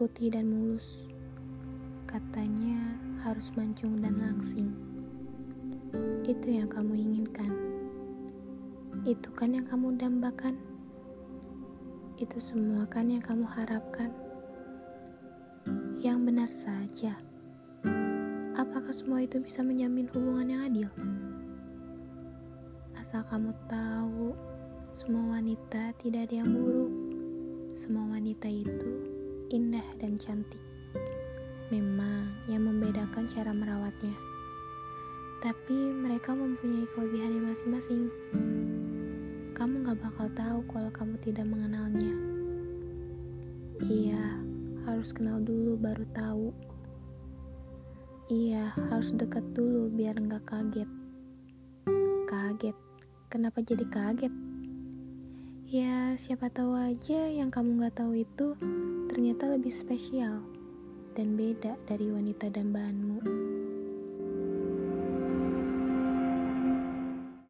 putih dan mulus. Katanya harus mancung dan langsing. Itu yang kamu inginkan. Itu kan yang kamu dambakan. Itu semua kan yang kamu harapkan. Yang benar saja. Apakah semua itu bisa menjamin hubungan yang adil? Asal kamu tahu, semua wanita tidak ada yang buruk. Semua wanita itu indah dan cantik. Memang yang membedakan cara merawatnya. Tapi mereka mempunyai kelebihannya masing-masing. Kamu gak bakal tahu kalau kamu tidak mengenalnya. Iya, harus kenal dulu baru tahu. Iya, harus dekat dulu biar nggak kaget. Kaget? Kenapa jadi kaget? Ya, siapa tahu aja yang kamu nggak tahu itu ternyata lebih spesial dan beda dari wanita dambaanmu.